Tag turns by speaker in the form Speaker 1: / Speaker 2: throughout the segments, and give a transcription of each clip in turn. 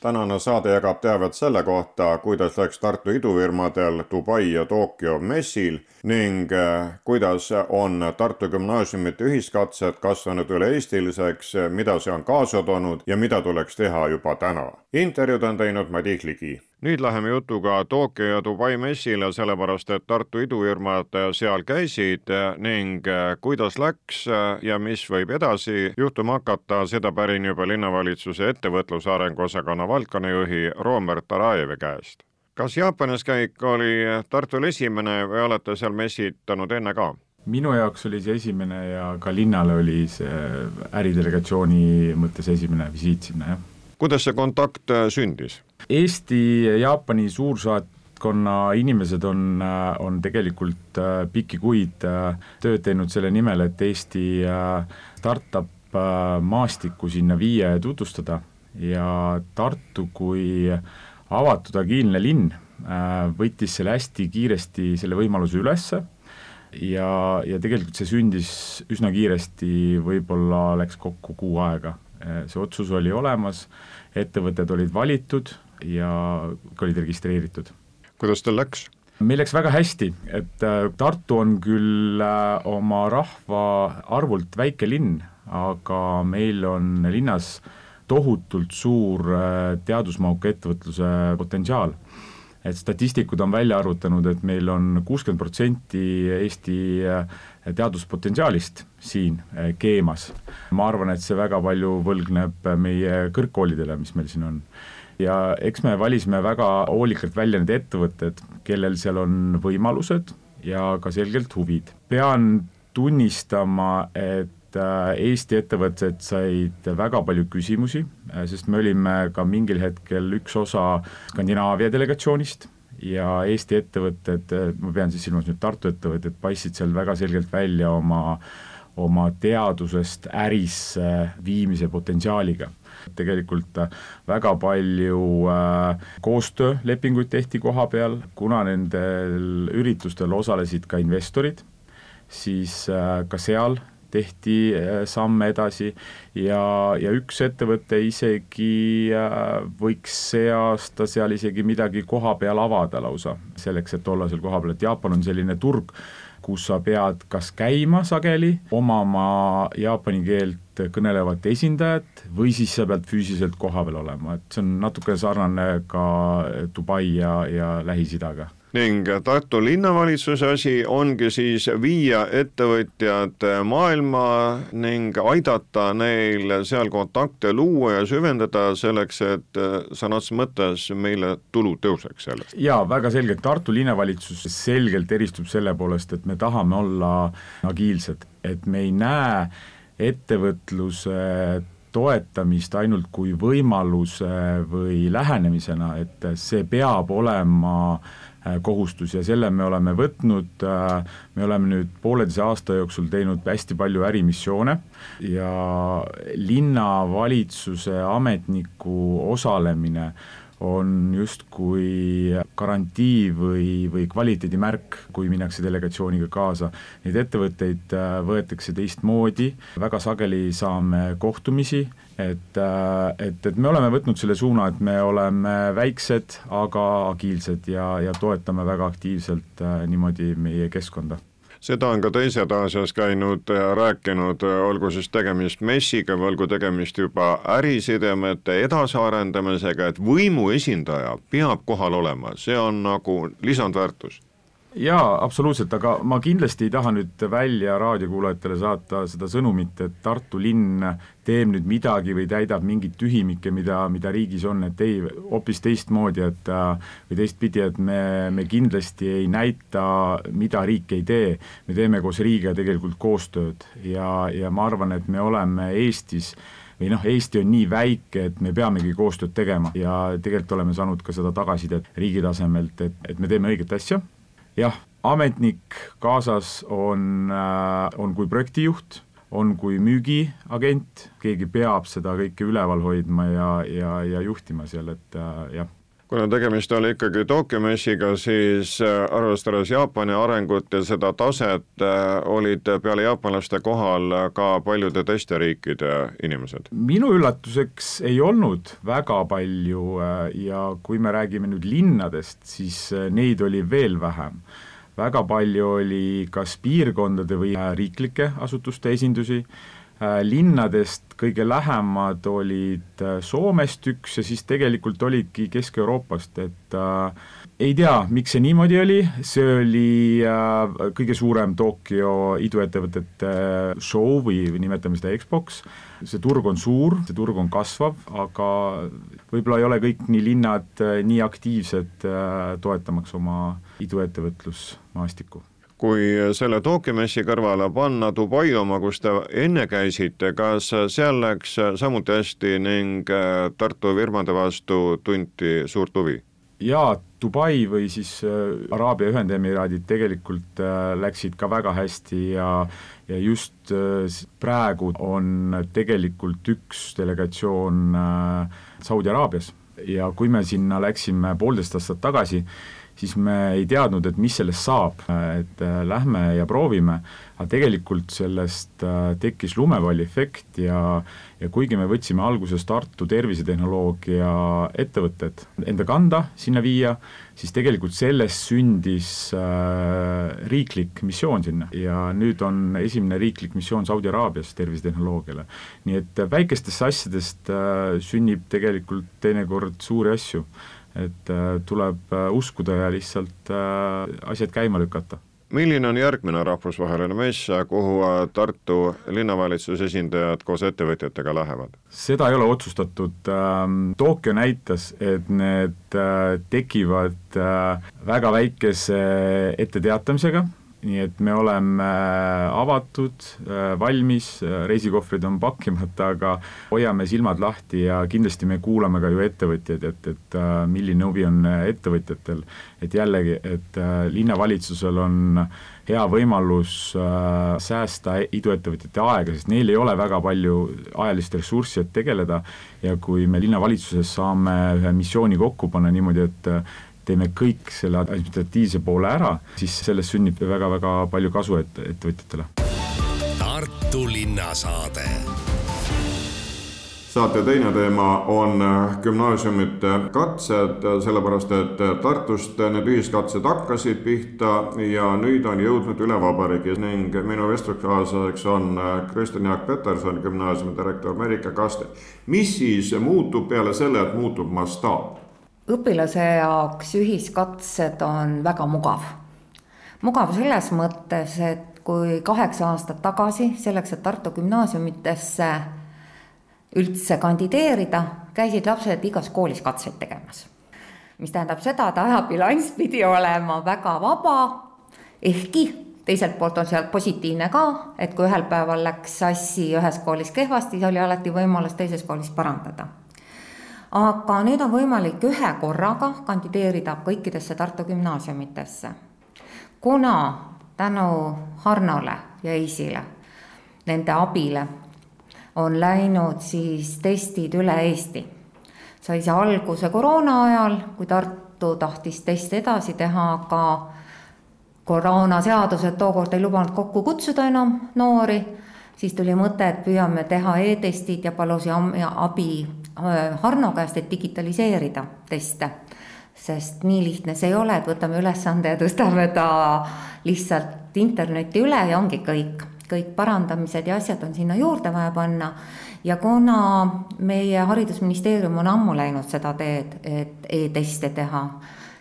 Speaker 1: tänane saade jagab teavet selle kohta, kuidas läks Tartu idufirmadel Dubai ja Tokyo messil ning äh, kuidas on Tartu gümnaasiumite ühiskatsed kasvanud üle-eestiliseks, mida see on kaasa toonud ja mida tuleks teha juba täna. intervjuud on teinud Madis Ligi nüüd läheme jutuga Tokyo ja Dubai messile, sellepärast et Tartu idufirmad seal käisid ning kuidas läks ja mis võib edasi juhtuma hakata, seda pärin juba linnavalitsuse ettevõtluse arengu osakonna valdkonnajuhi Robert Arajevi käest. kas Jaapanis käik oli Tartul esimene või olete seal messitanud enne ka?
Speaker 2: minu jaoks oli see esimene ja ka linnale oli see äridelegatsiooni mõttes esimene visiit sinna, jah.
Speaker 1: Kuidas see kontakt sündis?
Speaker 2: Eesti ja Jaapani suursaatkonna inimesed on, on tegelikult äh, pikki kuid äh, tööd teinud selle nimel, et Eesti äh, startup maastikku sinna viia ja tutvustada ja Tartu kui avatud agiilne linn võttis selle hästi kiiresti, selle võimaluse ülesse ja, ja tegelikult see sündis üsna kiiresti, võib-olla läks kokku kuu aega. See otsus oli olemas, ettevõtted olid valitud ja olid registreeritud.
Speaker 1: kuidas teil läks?
Speaker 2: meil läks väga hästi, et äh, Tartu on küll äh, oma rahvaarvult väike linn, aga meil on linnas tohutult suur äh, teadusmahuka ettevõtluse potentsiaal. Et statistikud on välja arvutanud, et meil on kuuskümmend protsenti Eesti teaduspotentsiaalist siin keemas. ma arvan, et see väga palju võlgneb meie kõrgkoolidele, mis meil siin on ja eks me valisime väga hoolikalt välja need ettevõtted, kellel seal on võimalused ja ka selgelt huvid. pean tunnistama, et äh, Eesti ettevõtted said väga palju küsimusi, äh, sest me olime ka mingil hetkel üks osa Skandinaavia delegatsioonist ja Eesti ettevõtted, äh, ma pean siis silmas nüüd Tartu ettevõtted, paistsid seal väga selgelt välja oma, oma teadusest ärisse viimise potentsiaaliga. Tegelikult väga palju koostöölepinguid tehti koha peal, kuna nendel üritustel osalesid ka investorid, siis ka seal tehti samme edasi ja, ja üks ettevõte isegi võiks see aasta seal isegi midagi koha peal avada lausa, selleks, et olla seal kohapeal, et Jaapan on selline turg, kus sa pead kas käima sageli, omama jaapani keelt kõnelevat esindajat või siis sa pead füüsiliselt kohapeal olema, et see on natuke sarnane ka Dubai ja, ja Lähis-Idaga
Speaker 1: ning Tartu linnavalitsuse asi ongi siis viia ettevõtjad maailma ning aidata neil seal kontakte luua ja süvendada selleks, et sõna otseses mõttes meile tulu tõuseks sellest.
Speaker 2: jaa, väga selgelt, Tartu linnavalitsus selgelt eristub selle poolest, et me tahame olla agiilsed, et me ei näe ettevõtluse toetamist ainult kui võimaluse või lähenemisena, et see peab olema Äh, kohustus ja selle me oleme võtnud, äh, me oleme nüüd pooleteise aasta jooksul teinud hästi palju ärimissioone ja linnavalitsuse ametniku osalemine on justkui garantii või, või kvaliteedimärk, kui minnakse delegatsiooniga kaasa. Neid ettevõtteid äh, võetakse teistmoodi, väga sageli saame kohtumisi, et, äh, et, et me oleme võtnud selle suuna, et me oleme väiksed, aga agiilsed ja, ja toetame väga aktiivselt äh, niimoodi meie keskkonda
Speaker 1: seda on ka teised Aasias käinud ja rääkinud, olgu siis tegemist messiga või olgu tegemist juba ärisidemete edasiarendamisega, et võimu esindaja peab kohal olema, see on nagu lisandväärtus
Speaker 2: jaa, absoluutselt, aga ma kindlasti ei taha nüüd välja raadiokuulajatele saata seda sõnumit, et Tartu linn teeb nüüd midagi või täidab mingeid tühimikke, mida, mida riigis on, et ei, hoopis teistmoodi, et või teistpidi, et me, me kindlasti ei näita, mida riik ei tee, me teeme koos riigiga tegelikult koostööd ja, ja ma arvan, et me oleme Eestis või noh, Eesti on nii väike, et me peamegi koostööd tegema ja tegelikult oleme saanud ka seda tagasisidet riigi tasemelt, et, et me teeme õiget asja jah, ametnik kaasas on, äh, on kui projektijuht, on kui müügiagent, keegi peab seda kõike üleval hoidma ja, ja, ja juhtima seal, et äh, jah
Speaker 1: kuna tegemist oli ikkagi Tokyo messiga, siis äh, arvestades Jaapani arengut ja seda taset, äh, olid peale jaapanlaste kohal ka paljude teiste riikide inimesed?
Speaker 2: minu üllatuseks ei olnud väga palju ja kui me räägime nüüd linnadest, siis neid oli veel vähem väga palju oli kas piirkondade või riiklike asutuste esindusi, äh, linnadest kõige lähemad olid äh, Soomest üks ja siis tegelikult olidki Kesk-Euroopast, et äh, ei tea, miks see niimoodi oli, see oli äh, kõige suurem Tokyo iduettevõtete show või, või nimetame seda EXPO-ks, see turg on suur, see turg on kasvav, aga võib-olla ei ole kõik nii linnad äh, nii aktiivsed äh, toetamaks oma iduettevõtlusmaastikku
Speaker 1: kui selle Tokyo messi kõrvale panna Dubai oma, kus te enne käisite, kas seal läks samuti hästi ning äh, Tartu firmade vastu tunti suurt huvi?
Speaker 2: jaa, Dubai või siis äh, Araabia Ühendemiraadid tegelikult äh, läksid ka väga hästi ja ja just praegu on tegelikult üks delegatsioon Saudi Araabias ja kui me sinna läksime poolteist aastat tagasi, siis me ei teadnud, et mis sellest saab, et äh, lähme ja proovime, aga tegelikult sellest äh, tekkis lumepalliefekt ja ja kuigi me võtsime alguses Tartu tervisetehnoloogia ettevõtted enda kanda sinna viia, siis tegelikult sellest sündis äh, riiklik missioon sinna ja nüüd on esimene riiklik missioon Saudi Araabias tervisetehnoloogiale. nii et väikestest asjadest sünnib tegelikult teinekord suuri asju et äh, tuleb äh, uskuda ja lihtsalt äh, asjad käima lükata
Speaker 1: milline on järgmine rahvusvaheline mess, kuhu Tartu linnavalitsuse esindajad koos ettevõtjatega lähevad?
Speaker 2: seda ei ole otsustatud, ähm, Tokyo näitas, et need tekivad väga väikese etteteatamisega nii et me oleme äh, avatud, äh, valmis, äh, reisikohvrid on pakkimata, aga hoiame silmad lahti ja kindlasti me kuulame ka ju ettevõtjaid, et, et milline huvi on ettevõtjatel. et jällegi, et linnavalitsusel on hea võimalus säästa iduettevõtjate aega, sest neil ei ole väga palju ajalist ressurssi, et tegeleda ja kui me linnavalitsuses saame ühe missiooni kokku panna niimoodi, et teeme kõik selle administratiivse poole ära, siis sellest sünnib väga-väga palju kasu et-, ettevõtjatele.
Speaker 1: Tartu linnasaade saate teine teema on gümnaasiumite katsed, sellepärast et Tartust need ühiskatsed hakkasid pihta ja nüüd on jõudnud üle vabariigi ning minu vestluskaaslaseks on Kristjan Jaak Peterson, gümnaasiumi direktor Merike Kaste. mis siis muutub peale selle, et muutub mastaap?
Speaker 3: Õpilase jaoks ühiskatsed on väga mugav. mugav selles mõttes, et kui kaheksa aastat tagasi selleks, et Tartu gümnaasiumitesse üldse kandideerida, käisid lapsed igas koolis katseid tegemas. mis tähendab seda, et ajabilanss pidi olema väga vaba, ehkki teiselt poolt on seal positiivne ka, et kui ühel päeval läks asi ühes koolis kehvasti, siis oli alati võimalus teises koolis parandada aga nüüd on võimalik ühe korraga kandideerida kõikidesse Tartu gümnaasiumitesse. kuna tänu Harnole ja Eisile, nende abile, on läinud siis testid üle Eesti. sai see alguse koroona ajal, kui Tartu tahtis teste edasi teha, aga koroonaseadused tookord ei lubanud kokku kutsuda enam noori, siis tuli mõte, et püüame teha e-testid ja palusin abi Äh, Harno käest, et digitaliseerida teste. sest nii lihtne see ei ole, et võtame ülesande ja tõstame ta lihtsalt internetti üle ja ongi kõik. kõik parandamised ja asjad on sinna juurde vaja panna. ja kuna meie haridusministeerium on ammu läinud seda teed, et e-teste teha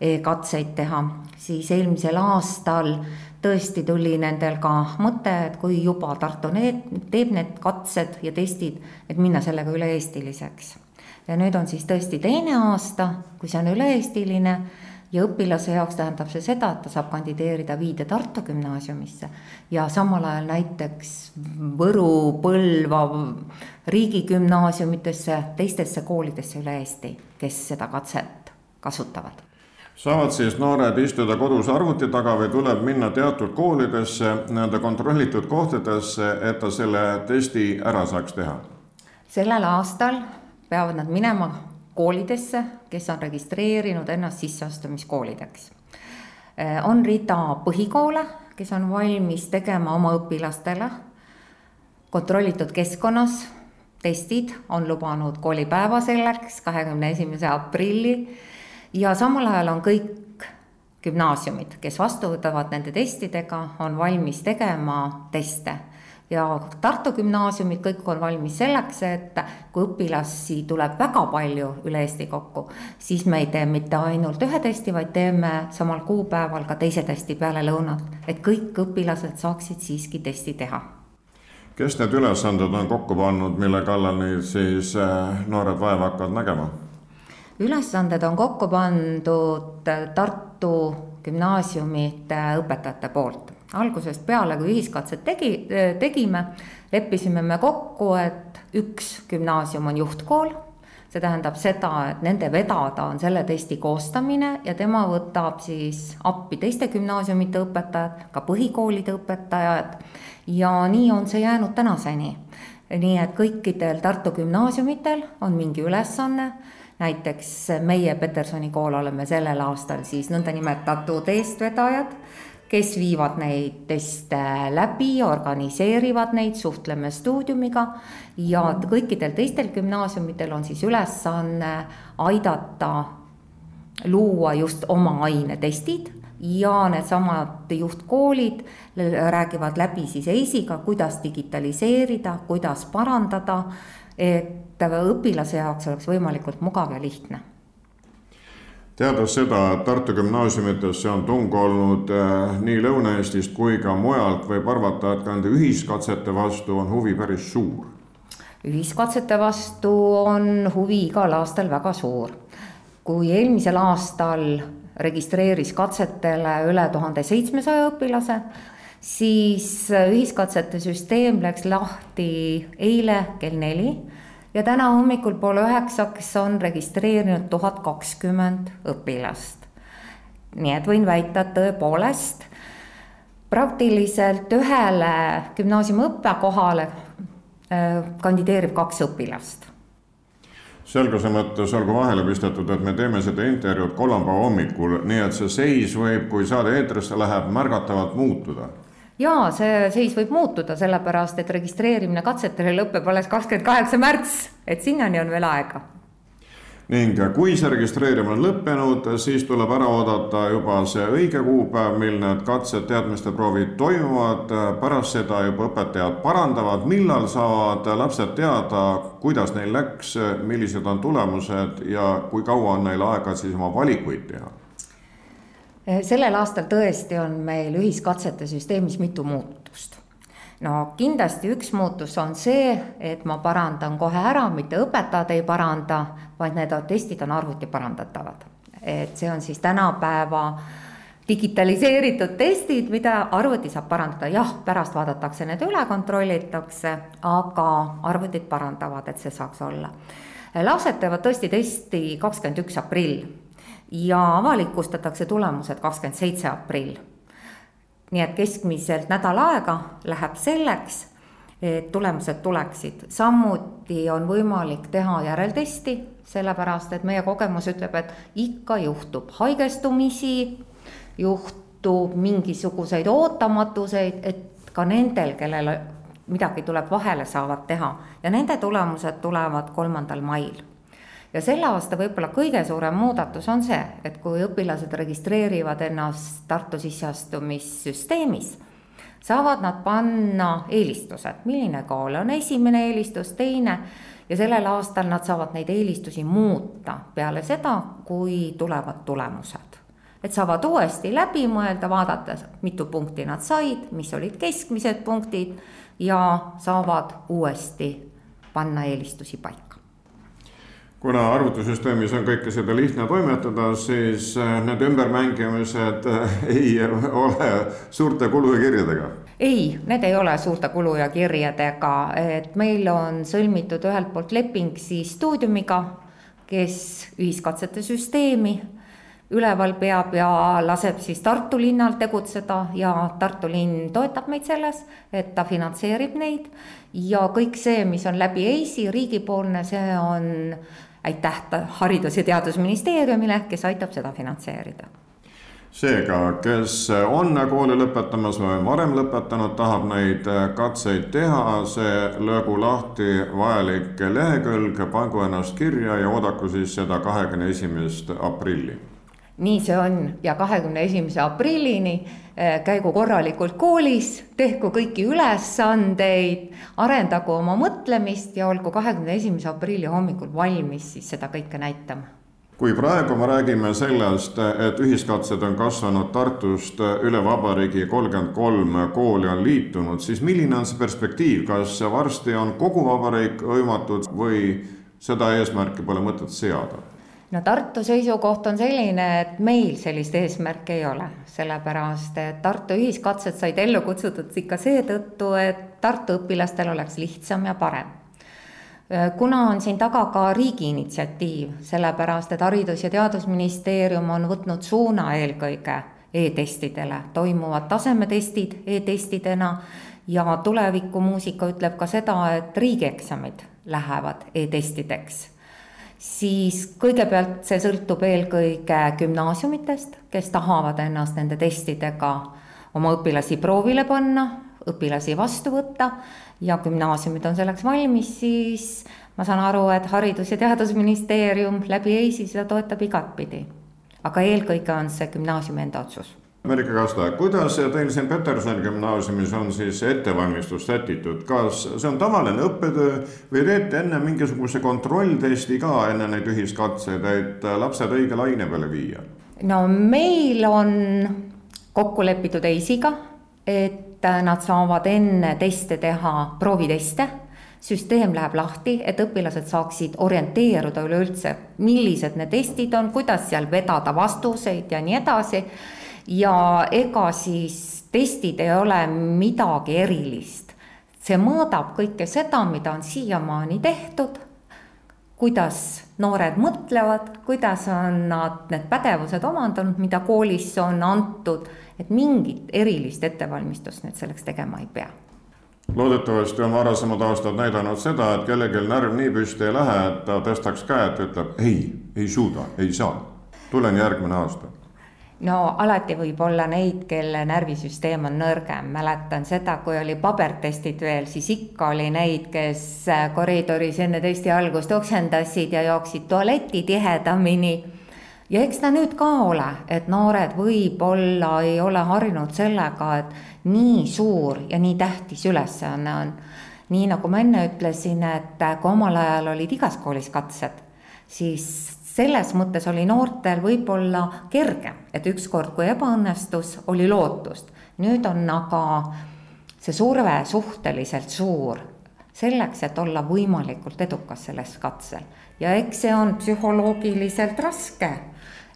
Speaker 3: e-katseid teha, siis eelmisel aastal tõesti tuli nendel ka mõte, et kui juba Tartu need, teeb need katsed ja testid, et minna sellega üle-eestiliseks. ja nüüd on siis tõesti teine aasta, kui see on üle-eestiline ja õpilase jaoks tähendab see seda, et ta saab kandideerida viide Tartu gümnaasiumisse ja samal ajal näiteks Võru, Põlva riigigümnaasiumitesse, teistesse koolidesse üle Eesti, kes seda katset kasutavad
Speaker 1: saavad siis noored istuda kodus arvuti taga või tuleb minna teatud koolidesse, nii-öelda kontrollitud kohtadesse, et ta selle testi ära saaks teha?
Speaker 3: sellel aastal peavad nad minema koolidesse, kes on registreerinud ennast sisseastumiskoolideks. Äh, on rida põhikoole, kes on valmis tegema oma õpilastele kontrollitud keskkonnas testid, on lubanud koolipäeva selleks, kahekümne esimese aprilli ja samal ajal on kõik gümnaasiumid, kes vastu võtavad nende testidega, on valmis tegema teste ja Tartu gümnaasiumid kõik on valmis selleks, et kui õpilasi tuleb väga palju üle Eesti kokku, siis me ei tee mitte ainult ühe testi, vaid teeme samal kuupäeval ka teise testi peale lõunat, et kõik õpilased saaksid siiski testi teha
Speaker 1: kes need ülesanded on kokku pannud, mille kallal nüüd siis äh, noored vaeva hakkavad nägema?
Speaker 3: Ülesanded on kokku pandud Tartu gümnaasiumite õpetajate poolt. algusest peale, kui ühiskatset tegi, tegime, leppisime me kokku, et üks gümnaasium on juhtkool see tähendab seda, et nende vedada on selle testi koostamine ja tema võtab siis appi teiste gümnaasiumite õpetajad, ka põhikoolide õpetajad ja nii on see jäänud tänaseni. nii et kõikidel Tartu gümnaasiumitel on mingi ülesanne, näiteks meie Petersoni kool oleme sellel aastal siis nõndanimetatud eestvedajad, kes viivad neid teste läbi, organiseerivad neid, suhtleme stuudiumiga. Ja kõikidel teistel gümnaasiumidel on siis ülesanne aidata luua just oma ainetestid. Ja needsamad juhtkoolid räägivad läbi siis EIS-iga, kuidas digitaliseerida, kuidas parandada, et õpilase jaoks oleks võimalikult mugav ja lihtne
Speaker 1: teades seda, et Tartu gümnaasiumitesse on tung olnud äh, nii Lõuna-Eestist kui ka mujalt, võib arvata, et ka nende ühiskatsete vastu on huvi päris suur.
Speaker 3: ühiskatsete vastu on huvi igal aastal väga suur. kui eelmisel aastal registreeris katsetele üle tuhande seitsmesaja õpilase, siis ühiskatsete süsteem läks lahti eile kell neli ja täna hommikul poole üheksaks on registreerinud tuhat kakskümmend õpilast. nii et võin väita, et tõepoolest praktiliselt ühele gümnaasiumi õppekohale äh, kandideerib kaks õpilast
Speaker 1: selguse mõttes olgu vahele pistetud, et me teeme seda intervjuud kolmapäeva hommikul, nii et see seis võib, kui saade eetrisse läheb, märgatavalt muutuda
Speaker 3: jaa, see seis võib muutuda, sellepärast et registreerimine katsetele lõpeb alles kakskümmend kaheksa märts, et sinnani on veel aega.
Speaker 1: Ning kui see registreerimine on lõppenud, siis tuleb ära oodata juba see õige kuupäev, mil need katsed, teadmisteproovid toimuvad. pärast seda juba õpetajad parandavad, millal saavad lapsed teada, kuidas neil läks, millised on tulemused ja kui kaua on neil aega siis oma valikuid teha
Speaker 3: sellel aastal tõesti on meil ühiskatsete süsteemis mitu muutust no kindlasti üks muutus on see, et ma parandan kohe ära, mitte õpetajad ei paranda, vaid need testid on arvuti parandatavad. et see on siis tänapäeva digitaliseeritud testid, mida arvuti saab parandada, jah, pärast vaadatakse need üle, kontrollitakse, aga arvutid parandavad, et see saaks olla. lapsed teevad tõesti testi kakskümmend üks aprill ja avalikustatakse tulemused kakskümmend seitse aprill. Nii et keskmiselt nädal aega läheb selleks, et tulemused tuleksid. samuti on võimalik teha järeltesti, sellepärast et meie kogemus ütleb, et ikka juhtub haigestumisi, juhtub mingisuguseid ootamatuseid, et ka nendel, kellel midagi tuleb vahele, saavad teha. Ja nende tulemused tulevad kolmandal mail ja selle aasta võib-olla kõige suurem muudatus on see, et kui õpilased registreerivad ennast Tartu sisseastumissüsteemis, saavad nad panna eelistused, milline kool on esimene eelistus, teine? Ja sellel aastal nad saavad neid eelistusi muuta peale seda, kui tulevad tulemused. et saavad uuesti läbi mõelda, vaadata, mitu punkti nad said, mis olid keskmised punktid ja saavad uuesti panna eelistusi paika
Speaker 1: kuna arvutisüsteemis on kõike seda lihtne toimetada, siis äh, need ümbermängimised äh, ei ole suurte kulu ja kirjadega?
Speaker 3: ei, need ei ole suurte kulu ja kirjadega, et meil on sõlmitud ühelt poolt leping siis stuudiumiga, kes ühiskatsete süsteemi üleval peab ja laseb siis Tartu linnal tegutseda ja Tartu linn toetab meid selles, et ta finantseerib neid. ja kõik see, mis on läbi EIS-i riigipoolne, see on aitäh Haridus- ja Teadusministeeriumile, kes aitab seda finantseerida.
Speaker 1: Seega, kes on kooli lõpetamas või varem lõpetanud, tahab neid katseid teha, see löögu lahti vajalik lehekülg, pangu ennast kirja ja oodaku siis seda kahekümne esimest aprilli
Speaker 3: nii see on. Ja kahekümne esimese aprillini eh, käigu korralikult koolis, tehku kõiki ülesandeid, arendagu oma mõtlemist ja olgu kahekümne esimese aprilli hommikul valmis siis seda kõike näitama.
Speaker 1: Kui praegu me räägime sellest, et ühiskatsed on kasvanud Tartust üle vabariigi, kolmkümmend kolm kooli on liitunud, siis milline on see perspektiiv, kas varsti on kogu vabariik hõimatud või seda eesmärki pole mõtet seada?
Speaker 3: No Tartu seisukoht on selline, et meil sellist eesmärki ei ole, sellepärast et Tartu ühiskatsed said ellu kutsutud ikka seetõttu, et Tartu õpilastel oleks lihtsam ja parem. kuna on siin taga ka riigi initsiatiiv, sellepärast et Haridus- ja Teadusministeerium on võtnud suuna eelkõige e-testidele, toimuvad tasemetestid e-testidena ja tulevikumuusika ütleb ka seda, et riigieksamid lähevad e-testideks siis kõigepealt see sõltub eelkõige gümnaasiumitest, kes tahavad ennast nende testidega oma õpilasi proovile panna, õpilasi vastu võtta ja gümnaasiumid on selleks valmis, siis ma saan aru, et Haridus- ja Teadusministeerium läbi EIS-i seda toetab igatpidi. aga eelkõige on see gümnaasiumi enda otsus
Speaker 1: Merike Kasta, kuidas teil siin Petersoni gümnaasiumis on siis ettevalmistus sätitud, kas see on tavaline õppetöö või teete enne mingisuguse kontrolltesti ka enne neid ühiskatseid, et lapsed õige laine peale viia?
Speaker 3: no meil on kokku lepitud EIS-iga, et nad saavad enne teste teha prooviteste. Süsteem läheb lahti, et õpilased saaksid orienteeruda üleüldse, millised need testid on, kuidas seal vedada vastuseid ja nii edasi ja ega siis testid ei ole midagi erilist. see mõõdab kõike seda, mida on siiamaani tehtud, kuidas noored mõtlevad, kuidas on nad need pädevused omandanud, mida koolis on antud, et mingit erilist ettevalmistust nüüd selleks tegema ei pea.
Speaker 1: Loodetavasti on varasemad aastad näidanud seda, et kellelgi närv nii püsti ei lähe, et ta tõstaks käe, et ütleb ei, ei suuda, ei saa, tulen järgmine aasta
Speaker 3: no alati võib olla neid, kelle närvisüsteem on nõrgem, mäletan seda, kui oli pabertestid veel, siis ikka oli neid, kes koridoris enne testi algust oksendasid ja jooksid tualetti tihedamini. ja eks ta nüüd ka ole, et noored võib-olla ei ole harjunud sellega, et nii suur ja nii tähtis ülesanne on. nii nagu ma enne ütlesin, et kui omal ajal olid igas koolis katsed, siis selles mõttes oli noortel võib-olla kergem, et ükskord, kui ebaõnnestus, oli lootust. nüüd on aga see surve suhteliselt suur selleks, et olla võimalikult edukas selles katsel. ja eks see on psühholoogiliselt raske,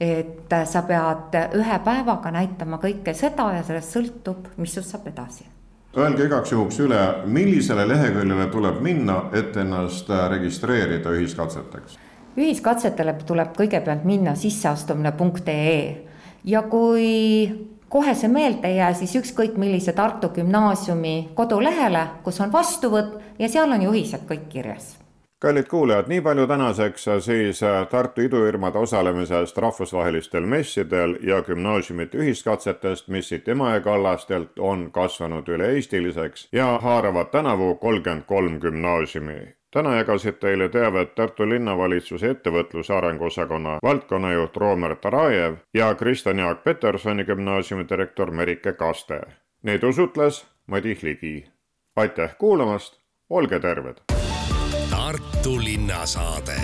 Speaker 3: et sa pead ühe päevaga näitama kõike seda ja sellest sõltub, mis sinust saab edasi
Speaker 1: Öelge igaks juhuks üle, millisele leheküljele tuleb minna, et ennast registreerida ühiskatseteks
Speaker 3: ühiskatsetele tuleb kõigepealt minna sisseastumine.ee ja kui kohe see meelde ei jää, siis ükskõik millise Tartu Gümnaasiumi kodulehele, kus on vastuvõtt ja seal on juhised kõik kirjas.
Speaker 1: Kallid kuulajad, nii palju tänaseks siis Tartu idufirmade osalemisest rahvusvahelistel messidel ja gümnaasiumite ühiskatsetest, mis siit Emajõe kallastelt on kasvanud üle-eestiliseks ja haaravad tänavu kolmkümmend kolm gümnaasiumi täna jagasid teile teavet Tartu linnavalitsuse ettevõtluse arenguosakonna valdkonnajuht Roomer Tarajev ja Kristjan Jaak Petersoni gümnaasiumi direktor Merike Kaste. Neid usutles Madis Ligi. aitäh kuulamast, olge terved!
Speaker 4: Tartu linnasaade